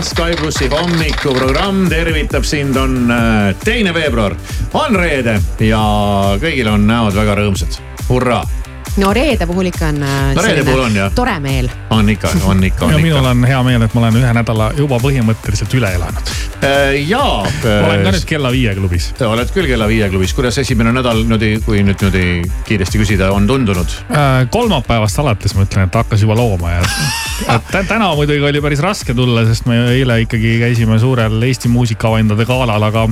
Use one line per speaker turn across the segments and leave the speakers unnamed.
sära, Sky plussi hommikuprogramm tervitab sind, on äh, teine veebruar, on reede ja kõigil on näod väga rõõmsad, hurraa
no reede puhul ikka on äh,
no, reede puhul on, jah.
tore meel.
on ikka, on ikka, on
ja
ikka.
minul on hea meel, et ma olen ühe nädala juba põhimõtteliselt üle elanud.
Jaa.
ma olen ka nüüd kella viie klubis.
oled küll kella viie klubis, kuidas esimene nädal niimoodi, kui nüüd niimoodi kiiresti küsida, on tundunud?
kolmapäevast alates ma ütlen, et hakkas juba looma ja täna muidugi oli päris raske tulla, sest me eile ikkagi käisime suurel Eesti muusikaavandade galal, aga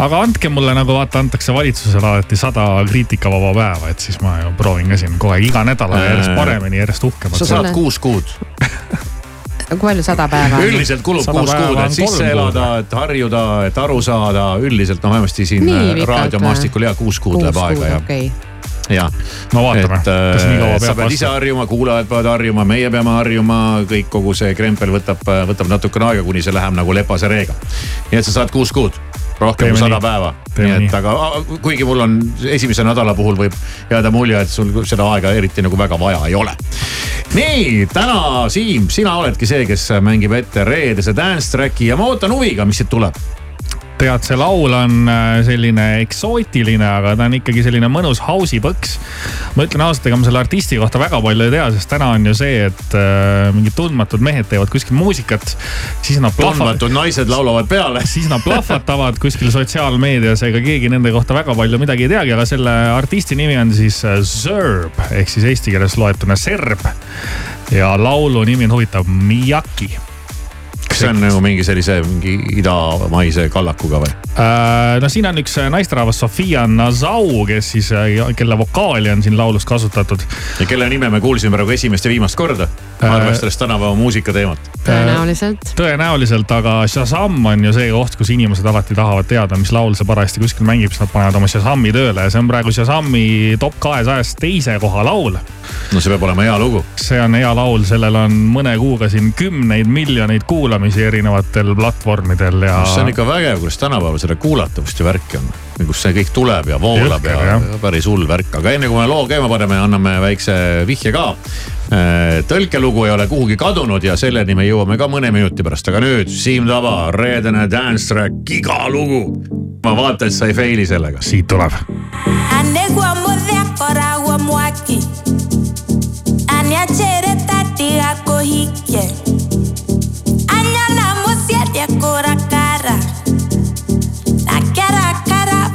aga andke mulle nagu vaata, antakse valitsusele alati sada kriitikavaba päeva, et siis ma ju proovin ka siin kohe iga nädalaga järjest paremini, järjest uhkemalt.
sa saad kuus kuud
kui palju sada päeva?
üldiselt kulub kuus kuud, et sisse elada, et harjuda, et aru saada, üldiselt noh, vähemasti siin raadiomaastikul ja kuus kuud läheb aega ja
okay
jah,
no vaatame,
kas nii kaua peab. sa pead ise harjuma, kuulajad peavad harjuma, meie peame harjuma, kõik, kogu see krempel võtab, võtab natukene aega, kuni see läheb nagu lepase reega. nii et sa saad kuus kuud rohkem kui sada päeva. nii et aga kuigi mul on esimese nädala puhul võib jääda mulje, et sul seda aega eriti nagu väga vaja ei ole. nii täna Siim, sina oledki see, kes mängib ette reedese dance track'i ja ma ootan huviga, mis siit tuleb
tead, see laul on äh, selline eksootiline, aga ta on ikkagi selline mõnus house'i põks. ma ütlen ausalt, ega ma selle artisti kohta väga palju ei tea, sest täna on ju see, et äh, mingid tundmatud mehed teevad kuskil muusikat. siis nad
tundmatud naised laulavad peale
siis nad plahvatavad kuskil sotsiaalmeedias, ega keegi nende kohta väga palju midagi ei teagi, aga selle artisti nimi on siis äh, Zerb ehk siis eesti keeles loetuna serb. ja laulu nimi on huvitav Miyaki
kas see on nagu mingi sellise mingi idamaise kallakuga või?
Äh, no siin on üks naisterahvas Sofia Nazau, kes siis, äh, kelle vokaali on siin laulus kasutatud.
ja kelle nime me kuulsime praegu esimest ja viimast korda, arvestades tänapäeva muusikateemat.
tõenäoliselt.
tõenäoliselt, aga Shazam on ju see koht, kus inimesed alati tahavad teada, mis laul see parajasti kuskil mängib, siis nad panevad oma Shazami tööle ja see on praegu Shazami top kahesajas teise koha laul.
no see peab olema hea lugu.
see on hea laul, sellel on mõne kuuga siin kümneid miljoneid kuulamisi erinevatel platvormidel ja.
see on ikka vägev, kuidas tänapäeval seda kuulatavust ja värki on. kust see kõik tuleb ja voolab Jõhker, ja, ja päris hull värk, aga enne kui me loo käima paneme, anname väikse vihje ka. tõlkelugu ei ole kuhugi kadunud ja selleni me jõuame ka mõne minuti pärast, aga nüüd Siim Taba, reedene dance track, giga lugu. ma vaatan, et sa ei fail'i sellega.
siit tuleb.
Aniachere tati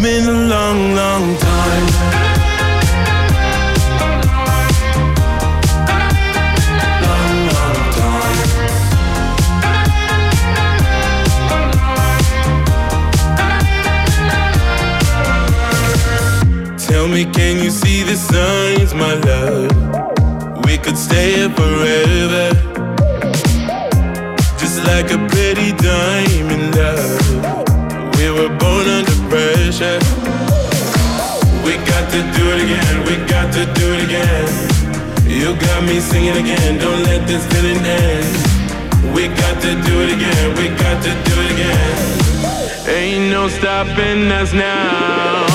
been alone we got to do it again. Ain't no stopping us now.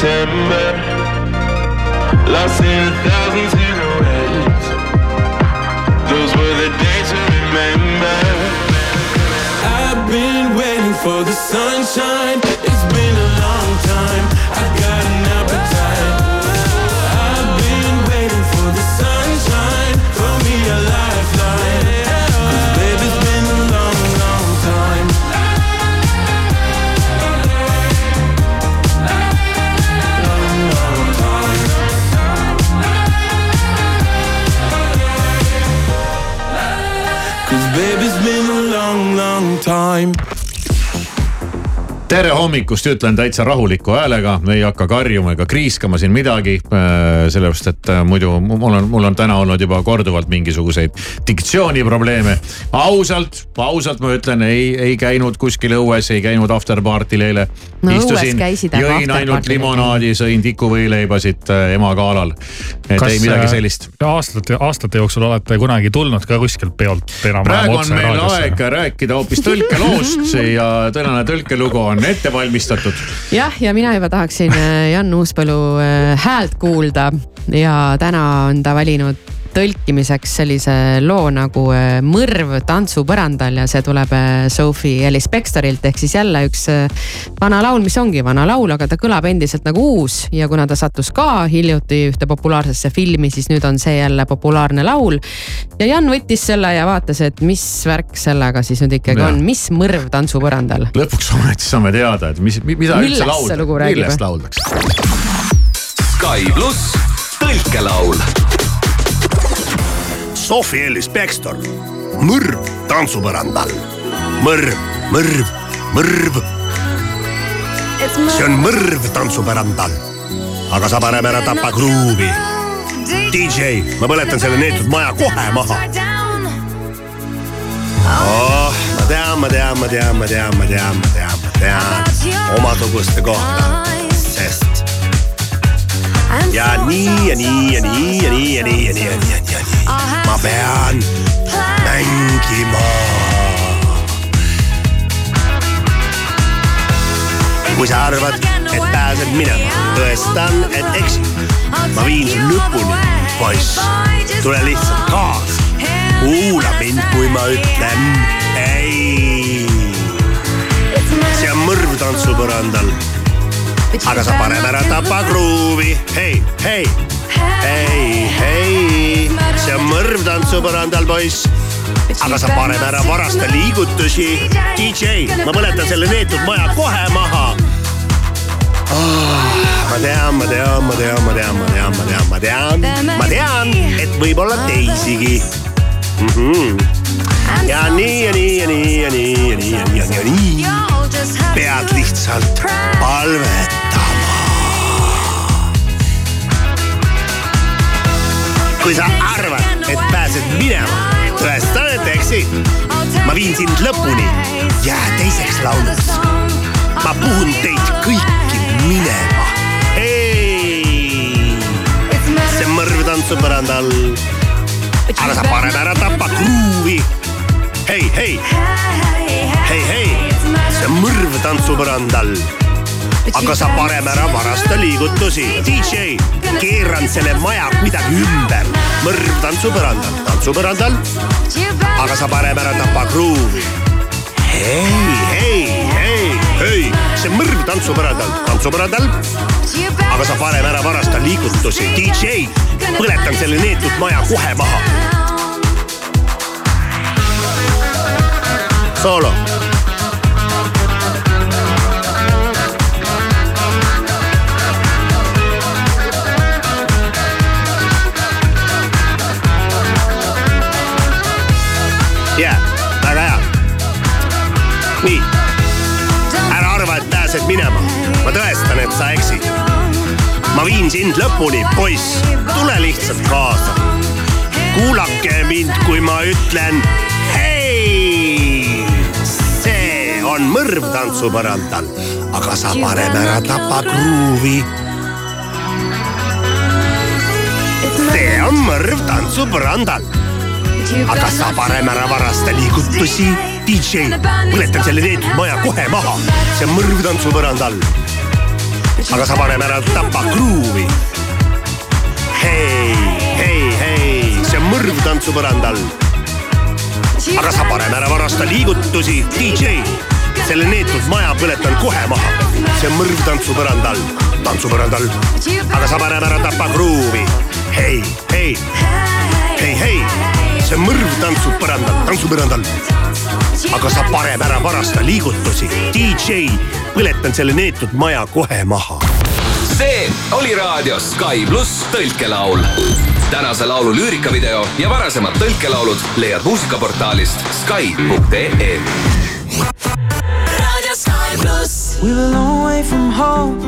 September, lost in a
tere hommikust, ütlen täitsa rahuliku häälega, ei hakka karjuma ega kriiskama siin midagi. Sellepärast, et äh, muidu mul on, mul on täna olnud juba korduvalt mingisuguseid diktsiooniprobleeme. ausalt, ausalt ma ütlen, ei, ei käinud kuskil õues, ei käinud afterparty'l eile.
No aga
jõin ainult limonaadi, sõin tikuvõileiba siit äh, ema kaalal. et
Kas,
ei midagi
äh,
sellist.
aastate, aastate jooksul olete kunagi tulnud ka kuskilt peolt enam-vähem
praegu on
otse
meil
raadiosse?
aeg rääkida hoopis tõlkeloost ja tänane tõlkelugu on ette valmistatud.
jah, ja mina juba tahaksin Jan Uuspõllu häält kuulda ja täna on ta valinud tõlkimiseks sellise loo nagu äh, Mõrv tantsupõrandal ja see tuleb äh, Sophie Ellis Bextorilt ehk siis jälle üks äh, vana laul, mis ongi vana laul, aga ta kõlab endiselt nagu uus ja kuna ta sattus ka hiljuti ühte populaarsesse filmi, siis nüüd on see jälle populaarne laul. ja Jan võttis selle ja vaatas, et mis värk sellega siis nüüd ikkagi
Jah.
on, mis mõrv tantsupõrandal
lõpuks ometi saame teada, et mis, mida
Millest
üldse laulda, millest lauldakse.
Sky pluss tõlkelaul.
Sofi Ellis Baxter, mõrv tantsupõrandal. mõrv, mõrv, mõrv, see on mõrv tantsupõrandal. aga sa parem ära tapa kruuvi. DJ, ma põletan selle neetud maja kohe maha. oh, ma tean, ma tean, ma tean, ma tean, ma tean, ma tean, ma tean omasuguste kohta, ja nii ja nii ja nii ja nii ja nii ja nii ja nii ja nii ja nii. ma pean mängima. kui sa arvad, et pääsed minema, tõestan, et eksid. ma viin sind lõpuni, poiss. tule lihtsalt kaasa. kuula mind, kui ma ütlen ei. see on mõrv tantsupõrandal aga sa parem ära tapa kruuvi, hei, hei, hei, hei, see on mõrv tantsupõrandal, poiss. aga sa parem ära varasta liigutusi. DJ, ma põletan selle neetud maja kohe maha oh,. ma tean, ma tean, ma tean, ma tean, ma tean, ma tean, ma tean, ma tean, et võib-olla teisigi mm. -hmm. ja nii ja nii ja nii ja nii ja nii ja nii ja nii ja nii pead lihtsalt palvetama. kui sa arvad, et pääsed minema, tõestan, et eksid. ma viin sind lõpuni, jää teiseks lauluks. ma puhun teid kõiki minema. see mõrv tantsupõrandal. Aga sa parem ära tapa kruuvi. hei, hei, hei, hei, see on mõrv tantsupõrandal aga sa parem ära varasta liigutusi. DJ, keeran selle maja kuidagi ümber. mõrv tantsupõrandal, tantsupõrandal, aga sa parem ära tapa kruuvi. hei, hei, hei, hei, see mõrv tantsupõrandal, tantsupõrandal, aga sa parem ära varasta liigutusi. DJ, põletan selle neetud maja kohe maha. Soolo jaa, väga hea. nii, ära arva, et pääsed minema. ma tõestan, et sa eksid. ma viin sind lõpuni, poiss, tule lihtsalt kaasa. kuulake mind, kui ma ütlen on mõrv tantsupõrandal, aga sa parem ära tapa kruuvi. see on mõrv tantsupõrandal aga sa parem ära varasta liigutusi. DJ, põletan selle neetud maja kohe maha, see on mõrv tantsupõranda all. aga sa parem ära tapa kruuvi. hei, hei, hei, see on mõrv tantsupõranda all. aga sa parem ära varasta liigutusi, DJ selle neetud maja põletan kohe maha. see on mõrv tantsupõranda all, tantsupõranda all. aga sa parem ära tapa kruuvi. hei, hei, hei, hei, see on mõrv tantsupõrandal, tantsupõrandal. aga sa parem ära varasta liigutusi. DJ, põletan selle neetud maja kohe maha.
see oli raadios Sky pluss tõlkelaul tänase laulu lüürikavideo ja varasemad tõlkelaulud leiad muusikaportaalist Skype.ee
We were a long way from home,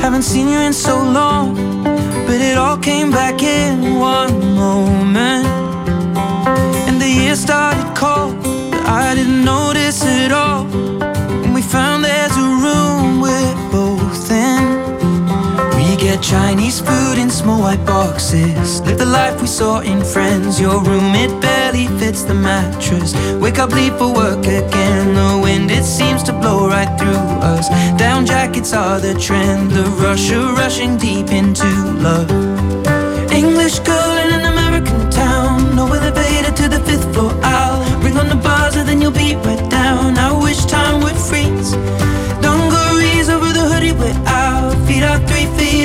haven't seen you in so long, but it all came back in one moment. And the year started cold, but I didn't notice it all. And we found there's a room. We get Chinese food in small white boxes. Live the life we saw in Friends. Your room, it barely fits the mattress. Wake up, leave for work again. The wind, it seems to blow right through us. Down jackets are the trend. The rush of rushing deep into love. English girl in an American town. No elevator to the fifth floor. I'll ring on the buzzer, then you'll be right down. I wish time would freeze. Dungarees over the hoodie, we're out. Feet are three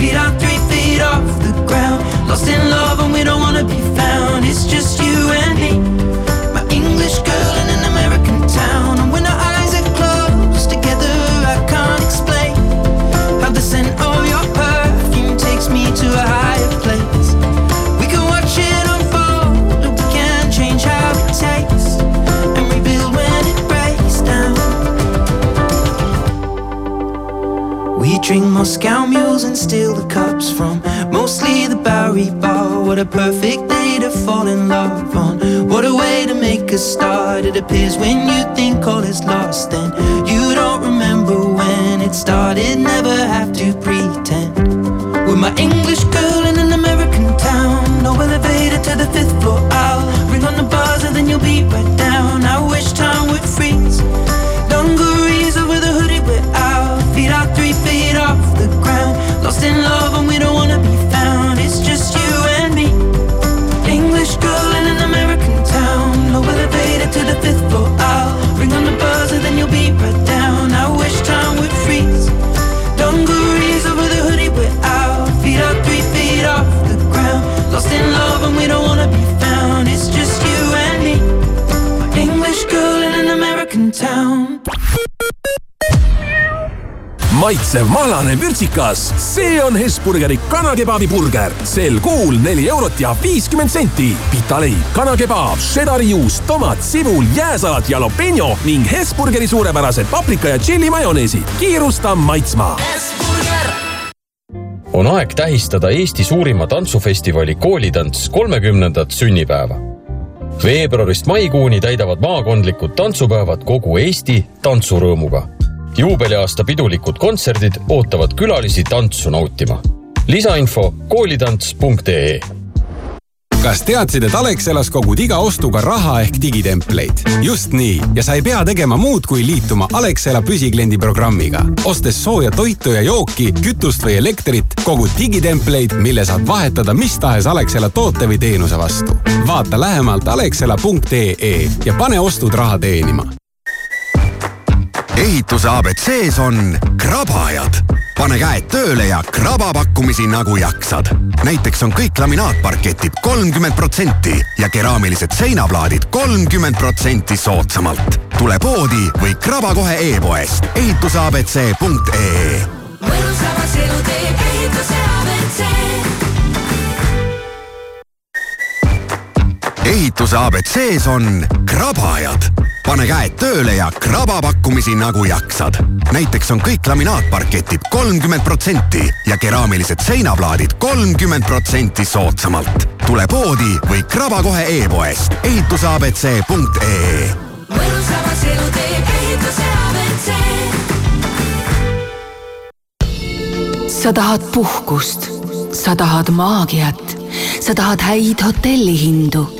Feet are three feet off the ground. Lost in love, and we don't wanna be found. It's just you and me. Drink Moscow mules and steal the cups from mostly the Bowery Bar. What a perfect day to fall in love on. What a way to make a start. It appears when you think all is lost, then you don't remember when it started. Never have to pretend. With my English the
maitsev mahlane vürtsikas, see on Hesburgeri kanakebabi burger. sel kuul neli eurot ja viiskümmend senti. pitaleib, kanakebaab, šedari juust, tomat, sibul, jääsalat, jalapeno ning Hesburgeri suurepärased paprika ja tšilli majoneesid. kiirusta maitsma.
on aeg tähistada Eesti suurima tantsufestivali Koolitants kolmekümnendat sünnipäeva. veebruarist maikuuni täidavad maakondlikud tantsupäevad kogu Eesti tantsurõõmuga juubeliaasta pidulikud kontserdid ootavad külalisi tantsu nautima. lisainfo koolitants.ee
kas teadsid, et Alexelas kogud iga ostuga raha ehk digitempleid? just nii ja sa ei pea tegema muud, kui liituma Alexela püsikliendi programmiga. ostes sooja toitu ja jooki, kütust või elektrit, kogud digitempleid, mille saad vahetada mis tahes Alexela toote või teenuse vastu. vaata lähemalt alexela.ee ja pane ostud raha teenima
ehituse abc-s on krabajad. pane käed tööle ja kraba pakkumisi nagu jaksad. näiteks on kõik laminaatparketid kolmkümmend protsenti ja keraamilised seinaplaadid kolmkümmend protsenti soodsamalt. tule poodi või kraba kohe e-poest ehituseabc.ee.
mõnusavas elutee ehituse abc
ehituse abc-s on krabajad pane käed tööle ja kraba pakkumisi nagu jaksad. näiteks on kõik laminaatparketid kolmkümmend protsenti ja keraamilised seinaplaadid kolmkümmend protsenti soodsamalt. tule poodi või kraba kohe e-poest ehituseabc.ee.
mõnusavas elutee ehituse abc.
sa tahad puhkust, sa tahad maagiat, sa tahad häid hotellihindu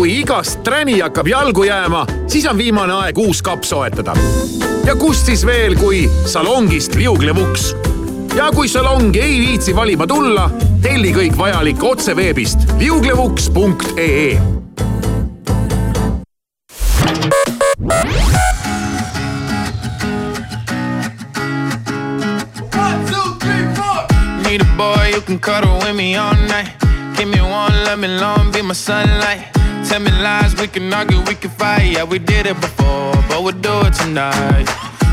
kui igast träni hakkab jalgu jääma, siis on viimane aeg uus kapp soetada. ja kust siis veel, kui salongist liuglev uks. ja kui salongi ei viitsi valima tulla, telli kõik vajalik otse veebist liuglevuks.ee.
Need a boy who can cuddle with me all night. Give me one, let me long, be my sunlight. Tell me lies, we can argue, we can fight. Yeah, we did it before, but we'll do it tonight.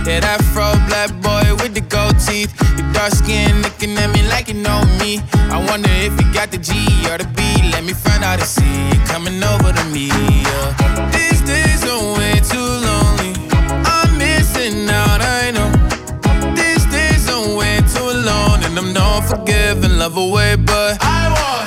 Yeah, that fro black boy with the gold teeth. Your dark skin looking at me like you know me. I wonder if you got the G or the B. Let me find out and see you coming over to me. Yeah. These days are way too lonely. I'm missing out, I know. These days are way too long, and I'm not forgiving, love away, but I want.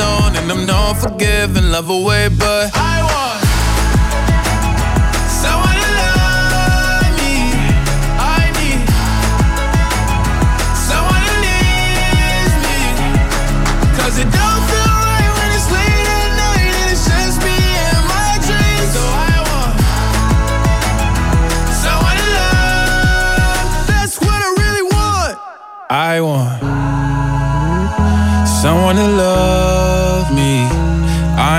And I'm not forgiving, love away, but I want someone to love me. I need someone who needs me. Cause it don't feel right when it's late at night and it's just me and my dreams. So I want someone to love. That's what I really want. I want someone to love.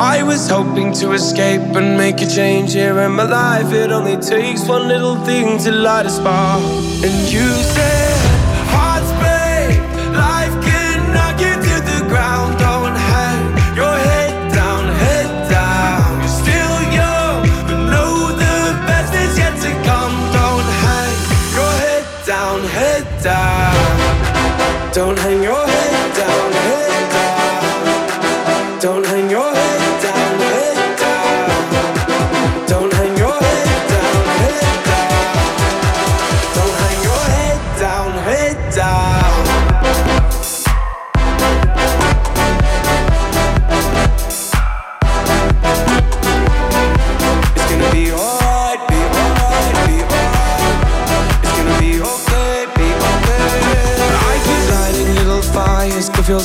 I
was hoping to escape and make a change here in my life. It only takes one little thing to light a spark. And you said, Hearts break, life can knock you to the ground. Don't hang your head down, head down. You're still young, but know the best is yet to come. Don't hang your head down, head down. Don't hang your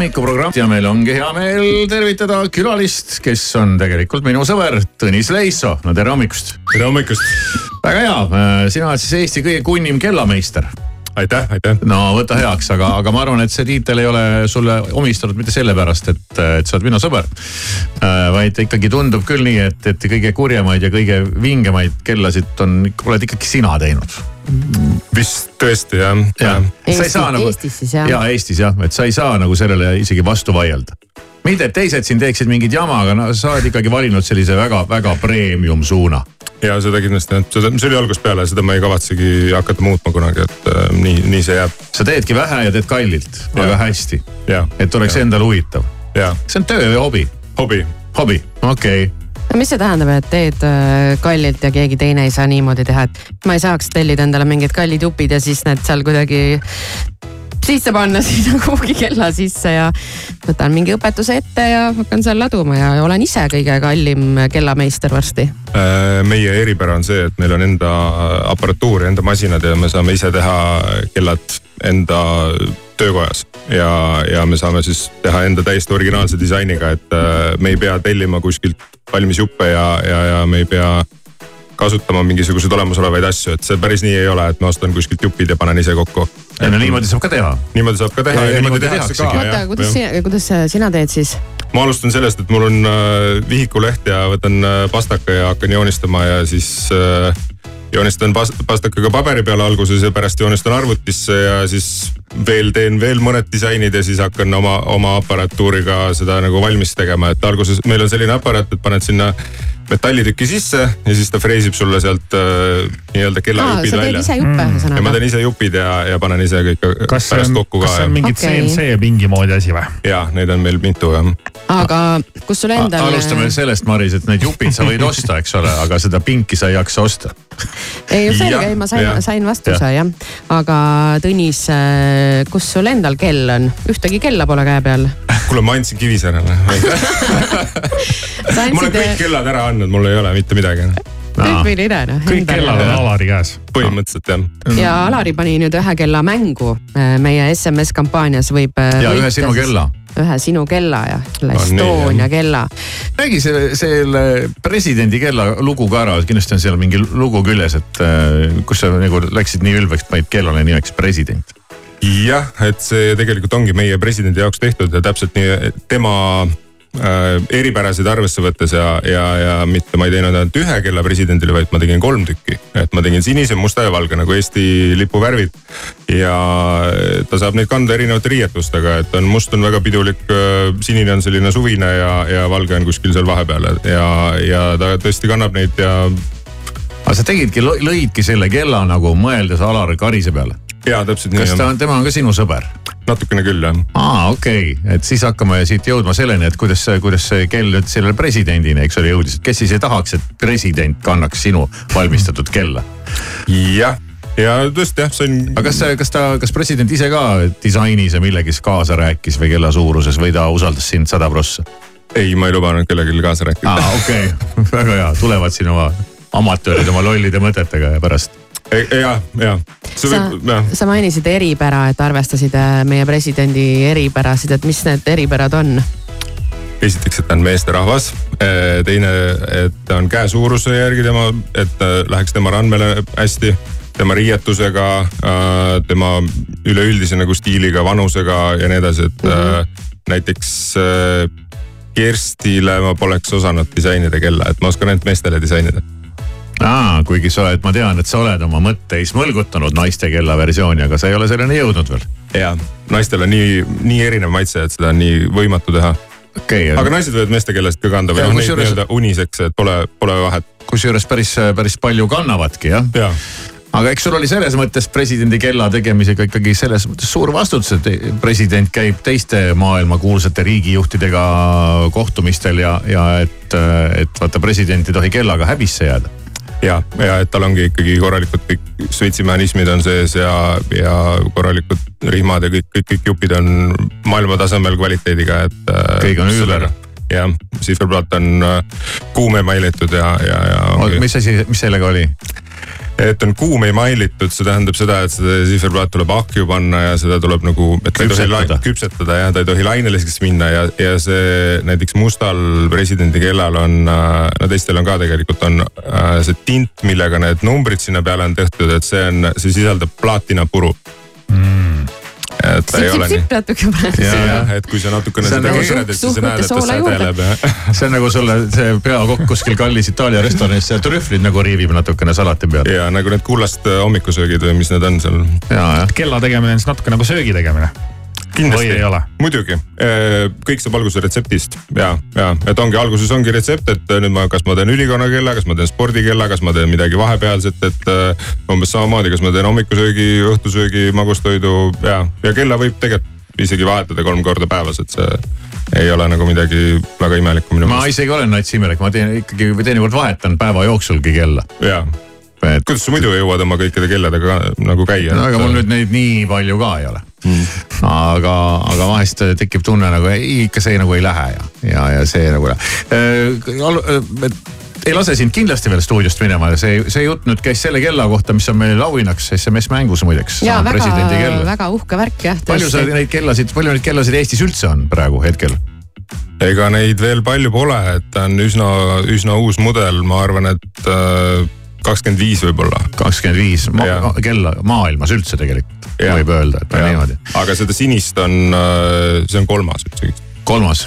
hommikuprogramm ja meil ongi hea meel tervitada külalist, kes on tegelikult minu sõber Tõnis Leisso. no tere hommikust.
tere hommikust.
väga hea, sina oled siis Eesti kõige kunnim kellameister.
aitäh, aitäh.
no võta heaks, aga, aga ma arvan, et see tiitel ei ole sulle omistatud mitte sellepärast, et, et sa oled minu sõber. vaid ikkagi tundub küll nii, et, et kõige kurjemaid ja kõige vingemaid kellasid on, oled ikkagi sina teinud.
vist tõesti jah ja..
sa ei saa nagu.
Eestis siis jah?
ja Eestis jah, et sa ei saa nagu sellele isegi vastu vaielda. mitte, et teised siin teeksid mingit jama, aga no sa oled ikkagi valinud sellise väga-väga premium suuna.
Ja seda kindlasti jah, seda, see oli algusest peale, seda ma ei kavatsegi hakata muutma kunagi, et äh, nii, nii see jääb.
sa teedki vähe ja teed kallilt, aga hästi. et oleks
Ja.
endale huvitav.
ja.
see on töö või hobi?
hobi.
hobi, okei okay..
no mis see tähendab, et teed äh, kallilt ja keegi teine ei saa niimoodi teha, et ma ei saaks tellida endale mingid kallid jupid ja siis need seal kuidagi sisse panna sinna kuhugi kella sisse ja võtan mingi õpetuse ette ja hakkan seal laduma ja olen ise kõige kallim kellameister varsti.
Äh, meie eripära on see, et meil on enda aparatuur ja enda masinad ja me saame ise teha kellad enda töökojas. ja, ja me saame siis teha enda täiesti originaalse disainiga, et äh, me ei pea tellima kuskilt valmis juppe ja, ja, ja me ei pea kasutama mingisuguseid olemasolevaid asju, et see päris nii ei ole, et ma ostan kuskilt jupid ja panen ise kokku.
ei no niimoodi saab ka teha.
niimoodi saab ka teha
Ja-
ja, niimoodi
niimoodi
tehakse ka.
oota, kuidas sina, kuidas sina teed siis?
ma alustan sellest, et mul on äh, vihikuleht ja võtan äh, pastaka ja hakkan joonistama ja siis äh, joonistan pas- pastakaga paberi peale alguses ja pärast joonistan arvutisse ja siis veel teen veel mõned disainid ja siis hakkan oma, oma aparatuuriga seda nagu valmis tegema, et alguses meil on selline aparaat, et paned sinna metallitüki sisse ja siis ta freesib sulle sealt äh, nii-öelda
aa,
kellajupid
sa teed
välja.
ise juppe
ja ma
ühesõnaga?
teen ise jupid ja, ja panen ise kõik
kas
pärast
on,
kokku
kas
ka
see on. mingi
Okei.
CNC pingi moodi asi või?
ja neid on meil mitu jah.
aga kus sul endal.
alustame sellest, Maris, et need jupid sa võid osta, eks ole, aga seda pinki sa ei jaksa osta.
ei, selge, ei ma sain sain vastuse jah. aga Tõnis, kus sul endal kell on? ühtegi kella pole käe peal.
kuule, ma andsin Kivisäärele.
sa
ma olen kõik kellad ära andnud, mul ei ole mitte midagi.
tüüpiline noh.
kõik kellad on Alari käes.
põhimõtteliselt jah.
ja Alari pani nüüd ühe kella mängu äh, meie SMS kampaanias võib.
ja ühe sinu kella.
ühe sinu kella ja selle Estonia
jah.
kella.
räägi selle, selle presidendi kella lugu ka ära, kindlasti on seal mingi lugu küljes, et äh, kus sa nagu läksid nii ülbeks, panid kellale nimeks president.
jah, et see tegelikult ongi meie presidendi jaoks tehtud ja täpselt nii tema äh, eripärasid arvesse võttes ja, ja, ja mitte ma ei teinud ainult ühe kella presidendile, vaid ma tegin kolm tükki. et ma tegin sinise, musta ja valge nagu Eesti lipu värvid. ja ta saab neid kanda erinevate riietustega, et on must on väga pidulik, sinine on selline suvine ja, ja valge on kuskil seal vahepeal ja, ja ta tõesti kannab neid ja
aga sa tegidki, lõidki selle kella nagu mõeldes Alar Karise peale?
ja täpselt nii
kas ta
on,
on, tema on ka sinu sõber?
Natukene küll jah.
aa, okei okay., et siis hakkame siit jõudma selleni, et kuidas, kuidas see kell nüüd sellele presidendini, eks ole, jõudis, et kes siis ei tahaks, et president kannaks sinu valmistatud kella.
jah, ja tõesti jah, sain.
aga kas, kas ta, kas president ise ka disainis ja millegiski kaasa rääkis või kella suuruses või ta usaldas sind sada prossa?
ei, ma ei lubanud kellelegi kaasa rääkida.
aa, okei okay. väga hea, tulevad siin oma amatöörid oma lollide mõtetega ja pärast.
ja, ja, see
sa
jah,
sa mainisid eripära, et arvestasid äh, meie presidendi eripärasid, et mis need eripärad on?
esiteks, et ta on meesterahvas. teine, et ta on käe suuruse järgi tema, et ta läheks tema randmele hästi tema riietusega, tema üleüldise nagu stiiliga, vanusega ja nii edasi, et mm -hmm. näiteks äh, Kerstile ma poleks osanud disainida kella, et ma oskan ainult meestele disainida.
aa, kuigi sa oled, ma tean, et sa oled oma mõtteis mõlgutanud naiste kella versiooni, aga sa ei ole selleni jõudnud veel.
ja naistel on nii, nii erinev maitse, et seda on nii võimatu teha.
okei okay,,
aga naised võivad meeste kellasid ka kanda või
Ja
noh, neid nii-öelda uniseks, et pole, pole vahet.
kusjuures päris, päris palju kannavadki jah
ja..
aga eks sul oli selles mõttes presidendi kella tegemisega ikkagi selles mõttes suur vastutus, et president käib teiste maailma kuulsate riigijuhtidega kohtumistel ja, ja et, et vaata president ei tohi kellaga häbisse jääda.
ja, ja et tal ongi ikkagi korralikud kõik sveitsimehhanismid on sees ja, ja korralikud rihmad ja kõik, kõik, kõik jupid on maailmatasemel kvaliteediga, et.
Kõik on üüber.
jah, sihverplaat on äh, kuum emailitud ja, ja, ja.
mis asi, mis sellega oli?
Et on kuum emailitud, see tähendab seda, et seda sihverplaat tuleb ahju panna ja seda tuleb nagu, et ta ei tohi
Küpsetada.
ja ta ei tohi laineliseks minna ja, ja see näiteks mustal presidendi kellal on, no teistel on ka tegelikult on see tint, millega need numbrid sinna peale on tehtud, et see on, see sisaldab plaatinapuru mm.. Et ta ei ole nii.
natuke praegu.
jah, et kui sa natukene
See on
seda
nagu
keerad, et siis sa
ja
näed, et ta
soola juurde.
sädeleb ja.
see on nagu sulle see peakokk kuskil kallis Itaalia restoranis trühvlid nagu riivib natukene salati peal.
ja nagu need kullast hommikusöögid või mis need on seal.
ja, jah.
kella tegemine on siis natuke nagu söögi tegemine. Või ei ole?
muidugi, kõik saab alguse retseptist. Ja, ja et ongi alguses ongi retsept, et nüüd ma, kas ma teen ülikonnakella, kas ma teen spordikella, kas ma teen midagi vahepealset, et äh, umbes samamoodi, kas ma teen hommikusöögi, õhtusöögi, magustoidu ja, ja kella võib tegelikult isegi vahetada kolm korda päevas, et see ei ole nagu midagi väga imelikku minu
ma isegi olen nats imelik, ma teen ikkagi teinekord vahetan päeva jooksulgi kella.
ja,
et
kuidas sa muidu jõuad oma kõikide kelladega nagu käia?
no aga mul nüüd neid nii palju ka ei ole
Mm.
aga, aga vahest tekib tunne nagu ei, ikka see nagu ei lähe ja, ja, ja see nagu äh,. ei lase sind kindlasti veel stuudiost minema ja see, see jutt nüüd käis selle kella kohta, mis on meil auhinnaks SMS mängus muideks.
ja väga väga uhke värk jah.
palju sa neid kellasid, palju neid kellasid Eestis üldse on praegu hetkel?
ega neid veel palju pole, et ta on üsna, üsna uus mudel, ma arvan, et äh, kakskümmend viis võib-olla.
kakskümmend viis kella maailmas üldse tegelikult, võib öelda, et on niimoodi.
aga seda sinist on, see on kolmas üldse.
kolmas,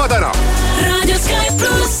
täna.
raadio Sky pluss.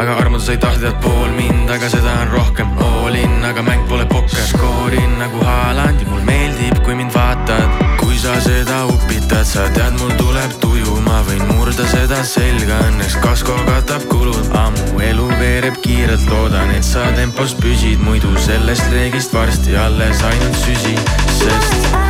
aga armutus ei tahta tead pool mind, aga seda on rohkem. All in, aga mäng pole pokker, skoorin nagu Haaland ja mul meeldib, kui mind vaatad. kui sa seda upitad, sa tead, mul tuleb tuju, ma võin murda seda selga, õnneks kasko katab kulud, ammu elu veereb kiirelt, loodan, et sa tempos püsid, muidu sellest reegist varsti alles ainult süsi, sest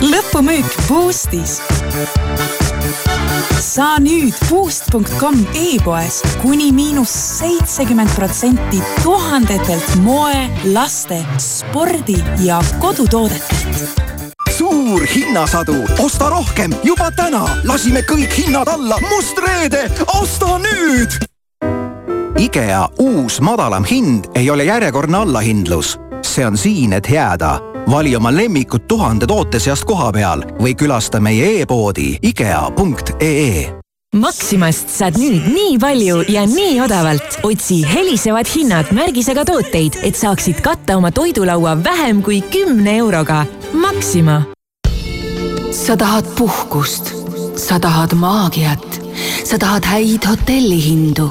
lõpumüük Boostis. saa nüüd boost.com e-poes kuni miinus seitsekümmend protsenti tuhandetelt moe, laste, spordi ja kodutoodetelt.
suur hinnasadu, osta rohkem juba täna, lasime kõik hinnad alla, must reede, osta nüüd.
IKEA uus madalam hind ei ole järjekordne allahindlus, see on siin, et jääda. Vali oma lemmikud tuhande toote seast koha peal või külasta meie e-poodi IKEA.ee
Maximast saad nüüd nii palju ja nii odavalt. otsi helisevad hinnad märgisega tooteid, et saaksid katta oma toidulaua vähem kui kümne euroga. Maxima.
sa tahad puhkust, sa tahad maagiat, sa tahad häid hotellihindu,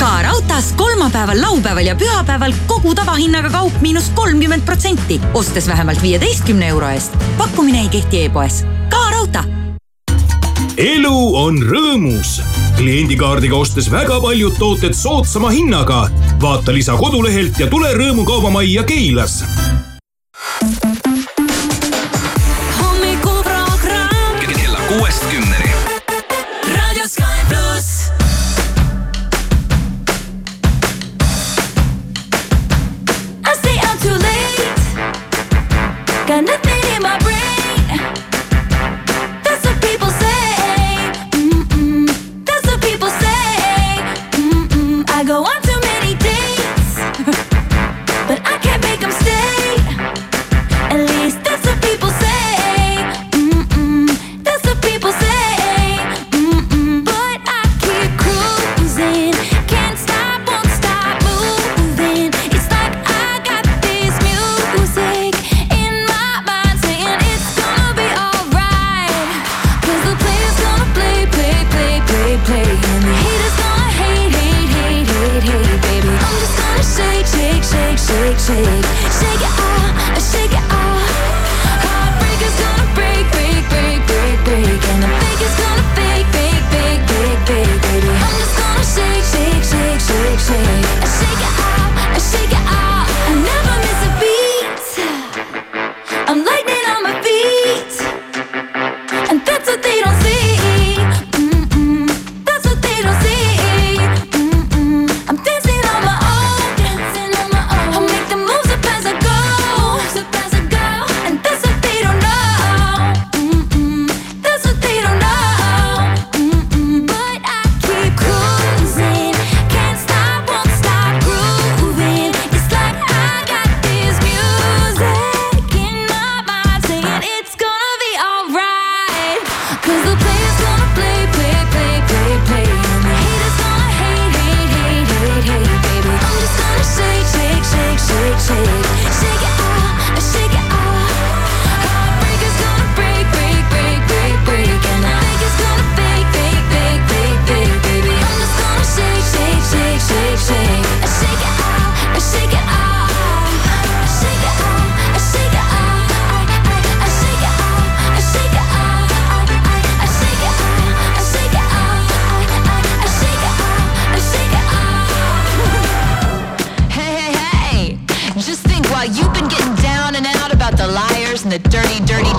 ka raudtees kolmapäeval, laupäeval ja pühapäeval kogu tavahinnaga kaup miinus kolmkümmend protsenti, ostes vähemalt viieteistkümne euro eest. pakkumine ei kehti e-poes. ka raudtee.
elu on rõõmus. kliendikaardiga ostes väga paljud tooted soodsama hinnaga. vaata lisa kodulehelt ja tule Rõõmu kaubamajja Keilas
hommikuprogramm kella kuuest kümneni.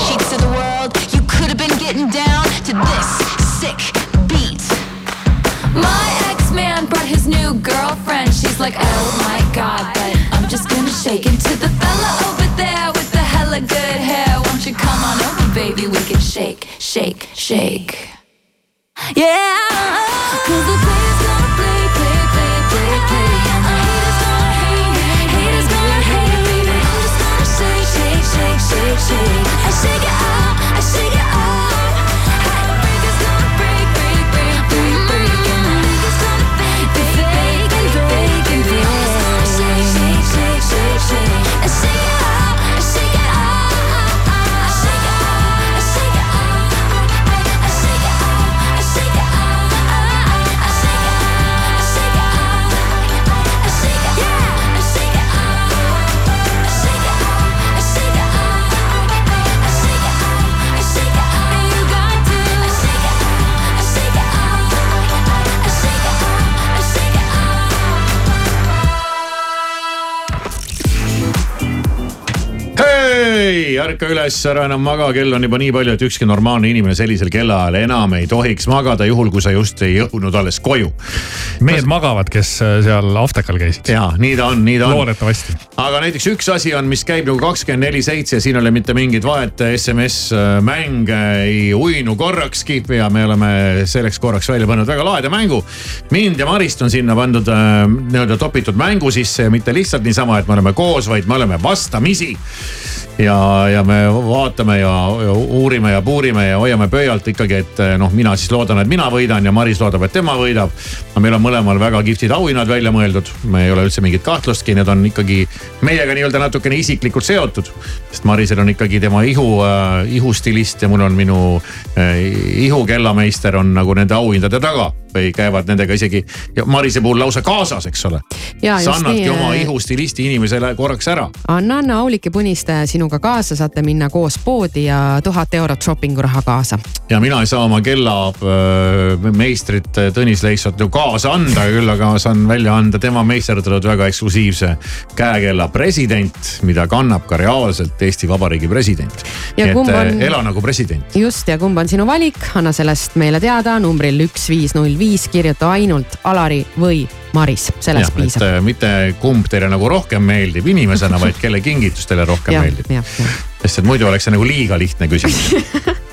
Cheats to the world. You could have been getting down to this sick beat.
My ex-man brought his new girlfriend. She's like, oh my god, but I'm just gonna shake into the fella over there with the hella good hair. Won't you come on over, baby? We can shake, shake, shake. Yeah, cause the player's gonna play, shake. I shake it out, I shake it out.
Ärka üles, ära enam maga, kell on juba nii palju, et ükski normaalne inimene sellisel kellaajal enam ei tohiks magada, juhul kui sa just ei jõudnud alles koju.
mehed magavad, kes äh, seal Aftekal käisid.
ja nii ta on, nii ta on.
loodetavasti.
aga näiteks üks asi on, mis käib nagu kakskümmend neli seitse, siin ei ole mitte mingit vahet, SMS-mäng ei uinu korrakski ja me oleme selleks korraks välja pannud väga laheda mängu. mind ja Marist on sinna pandud äh, nii-öelda topitud mängu sisse ja mitte lihtsalt niisama, et me oleme koos, vaid me oleme vastamisi ja, ja me vaatame ja, ja uurime ja puurime ja hoiame pöialt ikkagi, et eh, noh, mina siis loodan, et mina võidan ja Maris loodab, et tema võidab. no meil on mõlemal väga kihvtid auhinnad välja mõeldud, me ei ole üldse mingit kahtlustki, need on ikkagi meiega nii-öelda natukene isiklikult seotud. sest Marisel on ikkagi tema ihu äh,, ihustilist ja mul on minu äh, ihukellameister on nagu nende auhindade taga või käivad nendega isegi Marise puhul lausa kaasas, eks ole. Sa annadki
nii,
oma
äh,
ihustilisti inimesele korraks ära
anna, anna Aulik ja Puniste sinuga kaasa, saate minna koos poodi ja tuhat eurot shoppinguraha kaasa.
ja mina ei saa oma kellameistrit Tõnis Leissot ju kaasa anda, küll aga saan välja anda tema meisterdatud väga eksklusiivse käekella president, mida kannab ka reaalselt Eesti Vabariigi president. Et
on-
on... ela nagu president.
just ja kumb on sinu valik, anna sellest meile teada numbril üks, viis, null, viis, kirjuta ainult Alari või Maris, sellest
et
piisab.
äh, mitte kumb teile nagu rohkem meeldib inimesena, vaid kelle kingitus teile rohkem
jah,
meeldib. sest et muidu oleks see nagu liiga lihtne küsimus.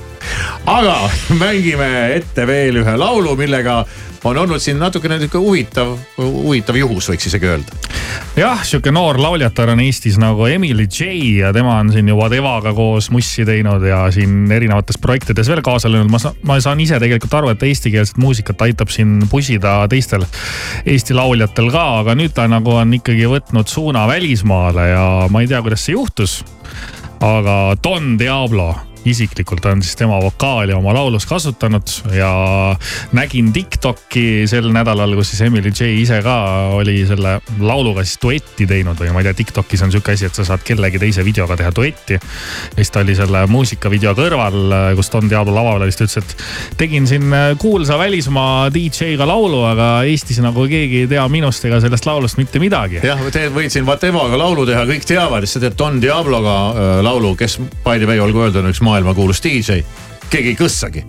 aga mängime ette veel ühe laulu, millega on olnud siin natukene nihuke huvitav, huvitav juhus, võiks isegi öelda.
jah, sihuke noor lauljatar on Eestis nagu Emily J ja tema on siin juba Devaga koos mussi teinud ja siin erinevates projektides veel kaasa löönud. ma saan, ma saan ise tegelikult aru, et eestikeelset muusikat aitab siin pusida teistel Eesti lauljatel ka, aga nüüd ta nagu on ikkagi võtnud suuna välismaale ja ma ei tea, kuidas see juhtus. aga Don Diablo isiklikult on siis tema vokaali oma laulus kasutanud ja nägin Tiktoki sel nädalal, kus siis Emily J ise ka oli selle lauluga siis duetti teinud või ma ei tea, Tiktokis on sihuke asi, et sa saad kellegi teise videoga teha duetti. ja siis ta oli selle muusikavideo kõrval, kus Don Diablo laval oli, siis ta ütles, et tegin siin kuulsa välismaa DJ-ga laulu, aga Eestis nagu keegi ei tea minust ega sellest laulust mitte midagi.
jah, võid siin Vatevaga laulu teha, kõik teavad, sa teed Don Diabloga äh, laulu, kes by the way, olgu öeldud, on üks maailmakuulus DJ. keegi ei kõssagi.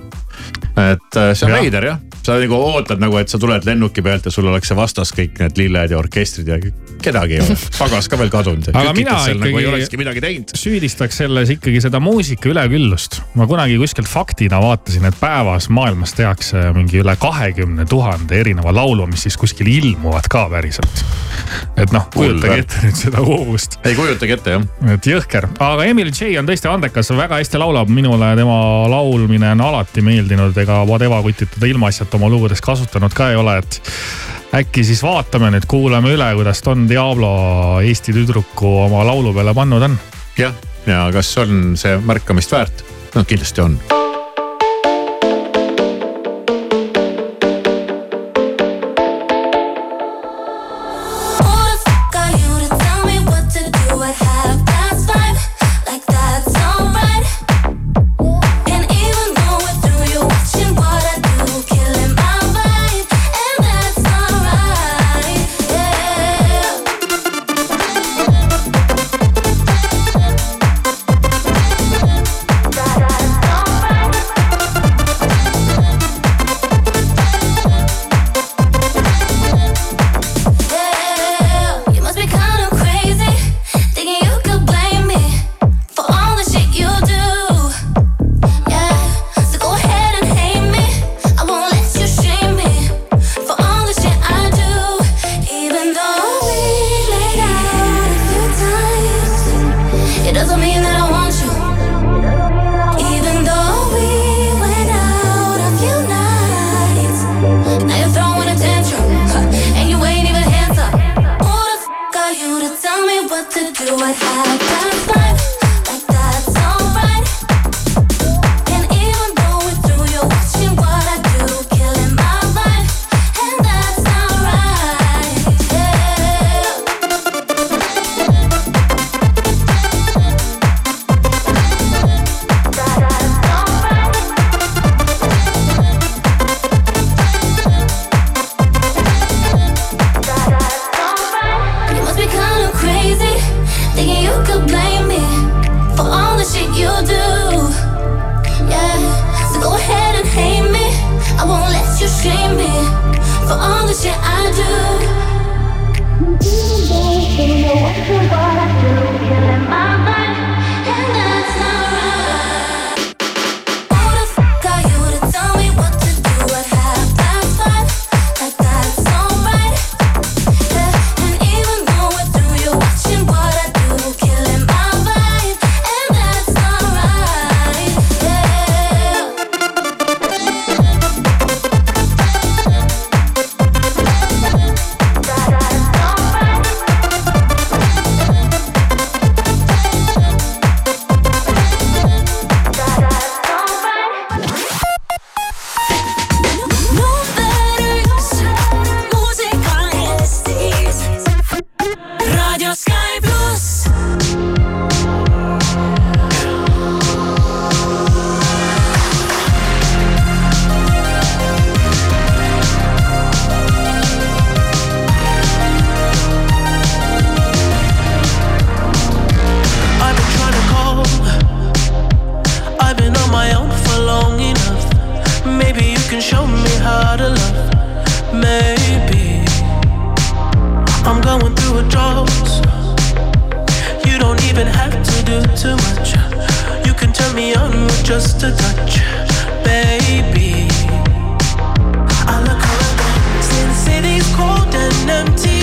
Et äh, see on veider jah, sa nagu ootad nagu, et sa tuled lennuki pealt ja sul oleks see vastas kõik need lilled ja orkestrid ja kedagi ei ole. pagas ka veel kadunud.
Aga mina
nagu ei
ikkagi-
olekski midagi teinud.
süüdistaks selles ikkagi seda muusika üleküllust. ma kunagi kuskilt faktina vaatasin, et päevas maailmas tehakse mingi üle kahekümne tuhande erineva laulu, mis siis kuskil ilmuvad ka päriselt. et noh, kujutage ette nüüd seda hoovust.
ei kujutagi ette jah.
et jõhker, aga Emily J on tõesti andekas, väga hästi laulab, minule tema laulmine on alati meeldinud, ega Vadeva kutid teda ilmaasjata oma lugudes kasutanud ka ei ole, et äkki siis vaatame nüüd, kuulame üle, kuidas Don Diablo Eesti tüdruku oma laulu peale pannud on.
jah, ja kas on see märkamist väärt? no kindlasti on
what to do What
happens past.
can show me how to love. Maybe I'm going through a drought. You don't even have to do too much. You can turn me on with just a touch, baby. I look around, since city's cold and empty.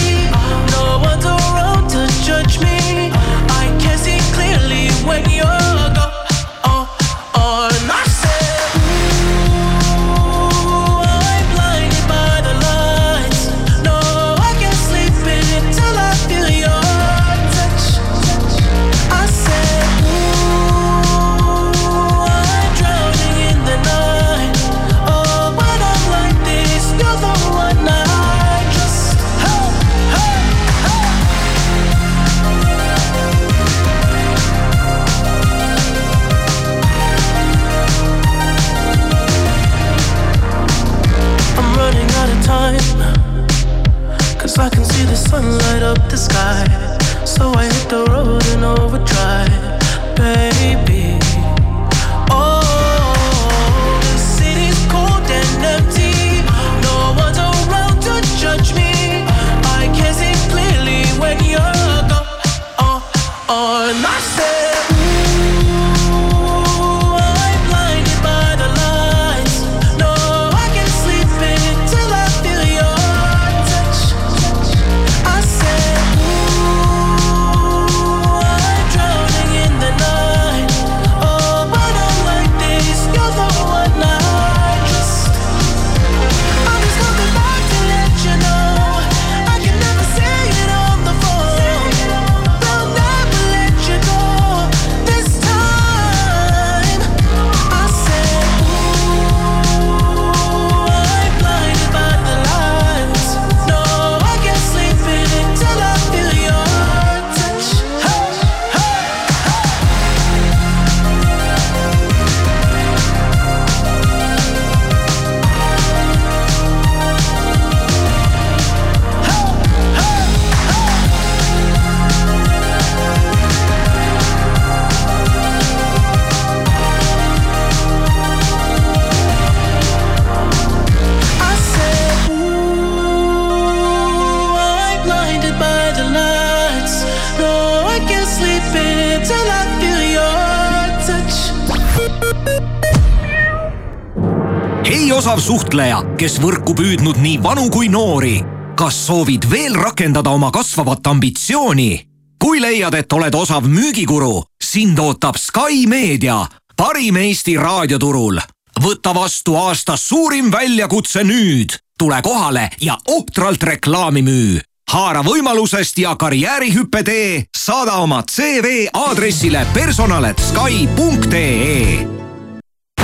suhtleja, kes võrku püüdnud nii vanu kui noori. kas soovid veel rakendada oma kasvavat ambitsiooni? kui leiad, et oled osav müügikuru, sind ootab Sky Meedia, parim Eesti raadioturul. võta vastu aasta suurim väljakutse nüüd. tule kohale ja ohtralt reklaami müü haara võimalusest ja karjäärihüppe tee, saada oma CV aadressile personal.sky.ee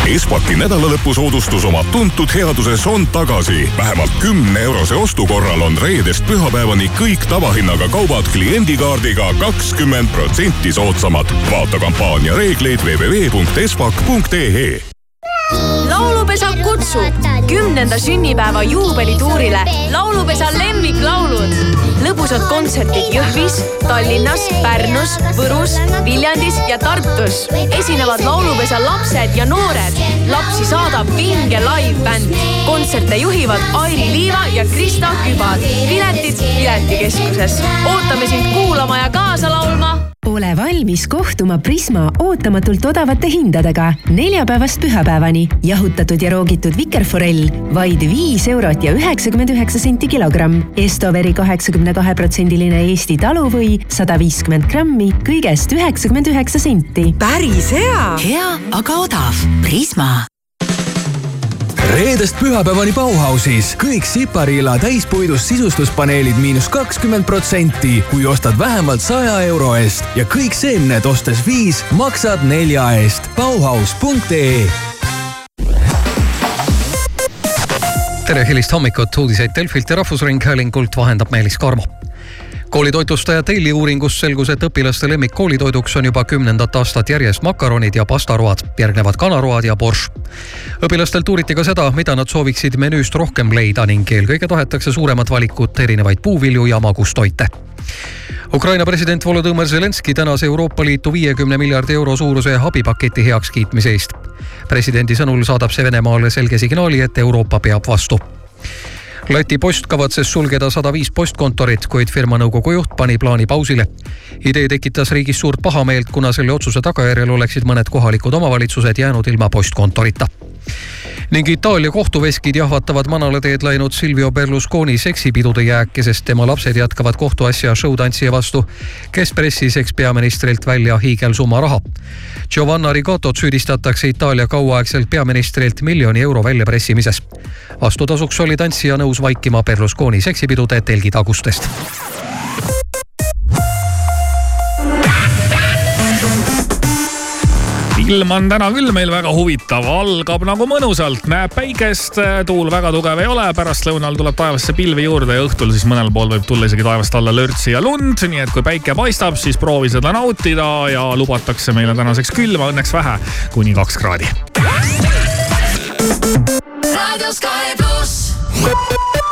Espaki nädalalõpusoodustus oma tuntud headuses on tagasi. vähemalt kümne eurose ostu korral on reedest pühapäevani kõik tavahinnaga kaubad kliendikaardiga kakskümmend protsenti soodsamad. vaata kampaania reegleid www.espak.ee
laulupesa kutsub kümnenda sünnipäeva juubelituurile laulupesa lemmiklaulud. lõbusad kontserdid Jõhvis, Tallinnas, Pärnus, Võrus, Viljandis ja Tartus. esinevad laulupesa lapsed ja noored. lapsi saadab vinge live-bänd. kontserte juhivad Airi Liiva ja Krista Kübar. piletid Piletikeskuses. ootame sind kuulama ja kaasa laulma
ole valmis kohtuma Prisma ootamatult odavate hindadega neljapäevast pühapäevani. jahutatud ja roogitud vikerforell vaid viis eurot ja üheksakümmend üheksa senti kilogramm. Estoveri kaheksakümne kahe protsendiline Eesti taluvõi sada viiskümmend grammi, kõigest üheksakümmend üheksa senti.
päris hea.
hea, aga odav. Prisma
reedest pühapäevani Bauhausis kõik Sipariila täispuidust sisustuspaneelid miinus kakskümmend protsenti, kui ostad vähemalt saja euro eest ja kõik seemned ostes viis, maksad nelja eest. Bauhaus.ee
tere hilist hommikut, uudiseid Delfilt ja Rahvusringhäälingult vahendab Meelis Karmo koolitoitlustaja Daily uuringust selgus, et õpilaste lemmikkoolitoiduks on juba kümnendat aastat järjest makaronid ja pastaroad, järgnevad kanaroad ja borš. õpilastelt uuriti ka seda, mida nad sooviksid menüüst rohkem leida ning eelkõige tahetakse suuremat valikut erinevaid puuvilju ja magustoite. Ukraina president Volodõmõr Zelenskõi tänas Euroopa Liitu viiekümne miljardi euro suuruse abipaketi heakskiitmise eest. presidendi sõnul saadab see Venemaale selge signaali, et Euroopa peab vastu Läti Post kavatses sulgeda sada viis postkontorit, kuid firma nõukogu juht pani plaani pausile. idee tekitas riigis suurt pahameelt, kuna selle otsuse tagajärjel oleksid mõned kohalikud omavalitsused jäänud ilma postkontorita ning Itaalia kohtuveskid jahvatavad manale teed läinud Silvio Berlusconi seksipidude jääke, sest tema lapsed jätkavad kohtuasja showtantsija vastu, kes pressis ekspeaministrilt välja hiigelsumma raha. Giovanna Rigotot süüdistatakse Itaalia kauaaegselt peaministrilt miljoni euro väljapressimises. vastutasuks oli tantsija nõus vaikima Berlusconi seksipidude telgitagustest
ilm on täna küll meil väga huvitav, algab nagu mõnusalt, näeb päikest, tuul väga tugev ei ole, pärastlõunal tuleb taevasse pilvi juurde ja õhtul siis mõnel pool võib tulla isegi taevast alla lörtsi ja lund, nii et kui päike paistab, siis proovi seda nautida ja lubatakse meile tänaseks külma, õnneks vähe, kuni kaks kraadi.
raadio Sky pluss.